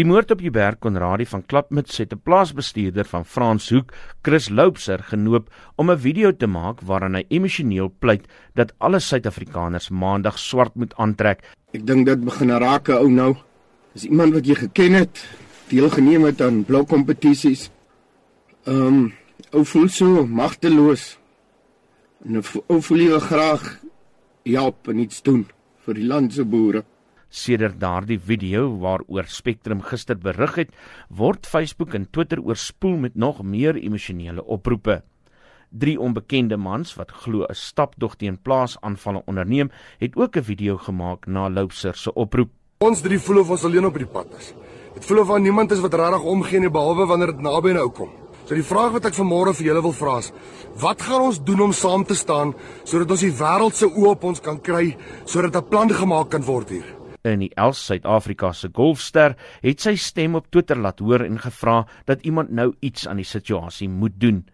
Die moord op Hubert Konradi van Klapmuts het 'n plaasbestuurder van Franshoek, Chris Loupser, genoop om 'n video te maak waarin hy emosioneel pleit dat alle Suid-Afrikaners maandag swart moet aantrek. Ek dink dit begin raak ou nou. Is iemand wat jy geken het, deelgeneem het aan blou kompetisies. Ehm, um, ou voel so magteloos. En ou voel jy graag help en iets doen vir die land se boere. Sedert daardie video waaroor Spectrum gister berig het, word Facebook en Twitter oorspoel met nog meer emosionele oproepe. Drie onbekende mans wat glo 'n stapdog teen plaasaanvalle onderneem, het ook 'n video gemaak na Loupser se oproep. Ons drie voel of ons alleen op die pad is. Dit voel of daar niemand is wat regtig omgee nie behalwe wanneer dit naby nou kom. So die vraag wat ek vanmôre vir julle wil vra is: Wat gaan ons doen om saam te staan sodat ons die wêreld se oë op ons kan kry sodat 'n plan gemaak kan word hier? In die Els Suid-Afrika se golfster het sy stem op Twitter laat hoor en gevra dat iemand nou iets aan die situasie moet doen.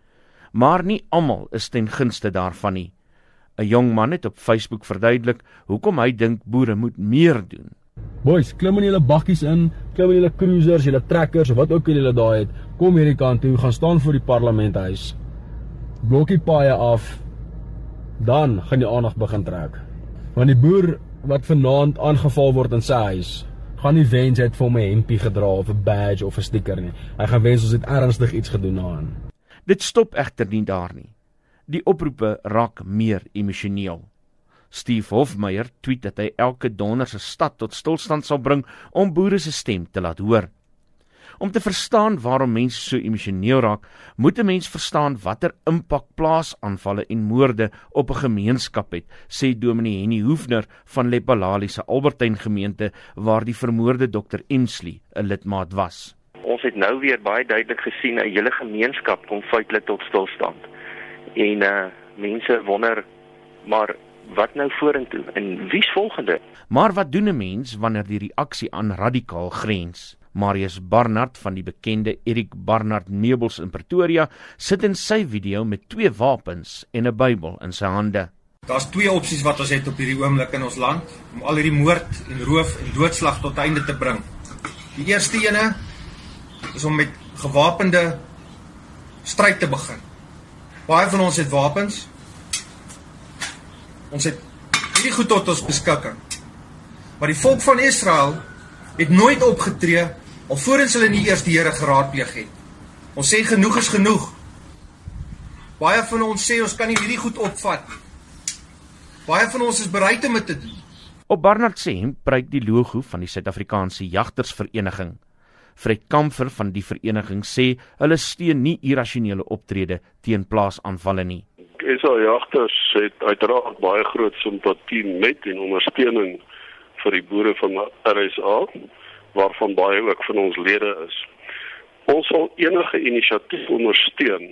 Maar nie almal is ten gunste daarvan nie. 'n Jong man het op Facebook verduidelik hoekom hy dink boere moet meer doen. Boys, klim in julle bakkies in, klim in julle cruisers, julle trekkers wat ook al julle daai het. Kom hierdie kant toe, gaan staan voor die parlementhuis. Blokkie paaie af. Dan gaan die aandag begin trek. Want die boer wat vanaand aangeval word in sy huis, gaan nie wens hy het vir my hempie gedra of 'n badge of 'n stiker nie. Hy gaan wens ons het ernstig iets gedoen daaraan. Dit stop egter nie daar nie. Die oproepe raak meer emosioneel. Steve Hofmeyer tweet dat hy elke donder se stad tot stilstand sal bring om boere se stem te laat hoor. Om te verstaan waarom mense so emosioneel raak, moet 'n mens verstaan watter impak plaasaanvalle en moorde op 'n gemeenskap het, sê Dominee Henny Hoefner van Lepalali se Albertyn gemeente waar die vermoorde Dr Emsley 'n lidmaat was. Ons het nou weer baie duidelik gesien 'n hele gemeenskap kom feitelik tot stilstand. En uh mense wonder maar wat nou vorentoe en wie's volgende? Maar wat doen 'n mens wanneer die reaksie aan radikaal grens? Marius Barnard van die bekende Erik Barnard Meubels in Pretoria sit in sy video met twee wapens en 'n Bybel in sy hande. Daar's twee opsies wat ons het op hierdie oomblik in ons land om al hierdie moord en roof en doodslag tot einde te bring. Die eerste ene is om met gewapende stryd te begin. Baie van ons het wapens, Ons het hierdie goed tot ons beskikking. Maar die volk van Israel het nooit opgetree alvorens hulle nie eers die Here geraadpleeg het. Ons sê genoeg is genoeg. Baie van ons sê ons kan nie hierdie goed opvat. Baie van ons is bereid om dit te doen. Op Barnard se hemp pryk die logo van die Suid-Afrikaanse Jagtersvereniging. Fred Kamfer van die vereniging sê hulle steun nie irrasionele optrede teen plaasaanvalle nie. SA jagters het uiteraard baie groot simpatie met en ondersteuning vir die boere van RSA waarvan baie ook van ons lede is. Ons sal enige inisiatief ondersteun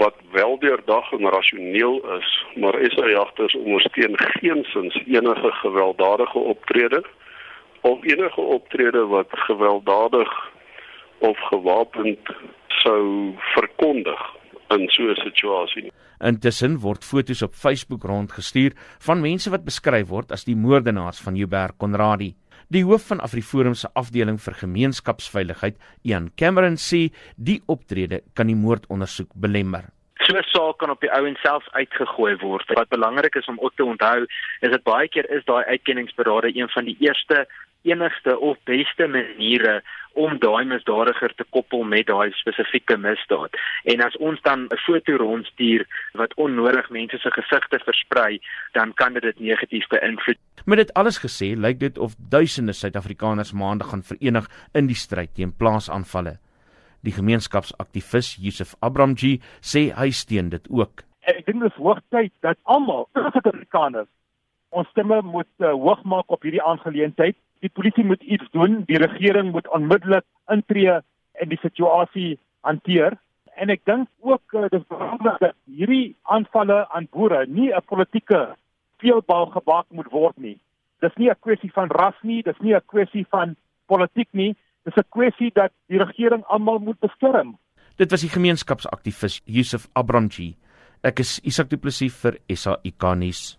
wat wel deurdag en rasioneel is, maar SA jagters ondersteun geensins enige gewelddadige optrede of enige optrede wat gewelddadig of gewapend sou verkondig in so 'n situasie. Intussen word foto's op Facebook rondgestuur van mense wat beskryf word as die moordenaars van Hubert Konradi. Die hoof van Afriforum se afdeling vir gemeenskapsveiligheid, Ian Cameron sê die optrede kan die moordondersoek belemmer. So 'n saak kan op die ouens self uitgegooi word. Wat belangrik is om ook te onthou, is dat baie keer is daai uitkenningsberade een van die eerste enigste of beste maniere om daai misdadiger te koppel met daai spesifieke misdaad. En as ons dan 'n foto rondstuur wat onnodig mense se gesigte versprei, dan kan dit dit negatief beïnvloed. Met dit alles gesê, lyk dit of duisende Suid-Afrikaners maandag gaan verenig in die stryd teen plaasaanvalle. Die gemeenskapsaktivis Yusuf Abramji sê hy steun dit ook. Ek dink dit is hoogtyd dat almal, Suid-Afrikaners, ons stemme moet uh, hoog maak op hierdie aangeleentheid die polisie moet iets doen, die regering moet onmiddellik intree en die situasie hanteer. En ek dink ook uh, dis belangrik dat hierdie aanvalle aan boere nie 'n politieke speelbal gebak moet word nie. Dis nie 'n kwessie van ras nie, dis nie 'n kwessie van politiek nie, dis 'n kwessie dat die regering almal moet beskerm. Dit was die gemeenskapsaktivis Yusuf Abramji. Ek is Isak Du Plessis vir SAIK nuus.